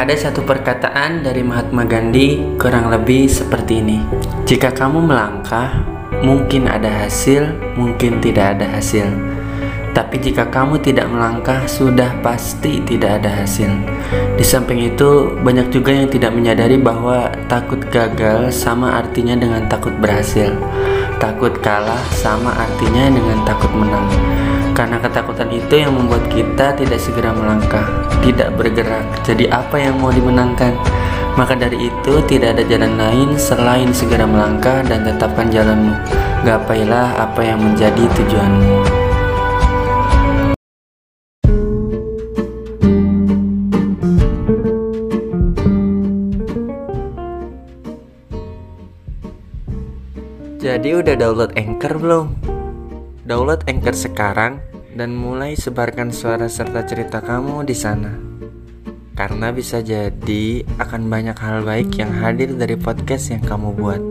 Ada satu perkataan dari Mahatma Gandhi kurang lebih seperti ini. Jika kamu melangkah, mungkin ada hasil, mungkin tidak ada hasil. Tapi jika kamu tidak melangkah, sudah pasti tidak ada hasil. Di samping itu, banyak juga yang tidak menyadari bahwa takut gagal sama artinya dengan takut berhasil. Takut kalah sama artinya dengan takut menang. Karena ketakutan itu yang membuat kita tidak segera melangkah, tidak bergerak. Jadi apa yang mau dimenangkan? Maka dari itu tidak ada jalan lain selain segera melangkah dan tetapkan jalanmu. Gapailah apa yang menjadi tujuanmu. Jadi udah download Anchor belum? Download Anchor sekarang dan mulai sebarkan suara serta cerita kamu di sana. Karena bisa jadi akan banyak hal baik yang hadir dari podcast yang kamu buat.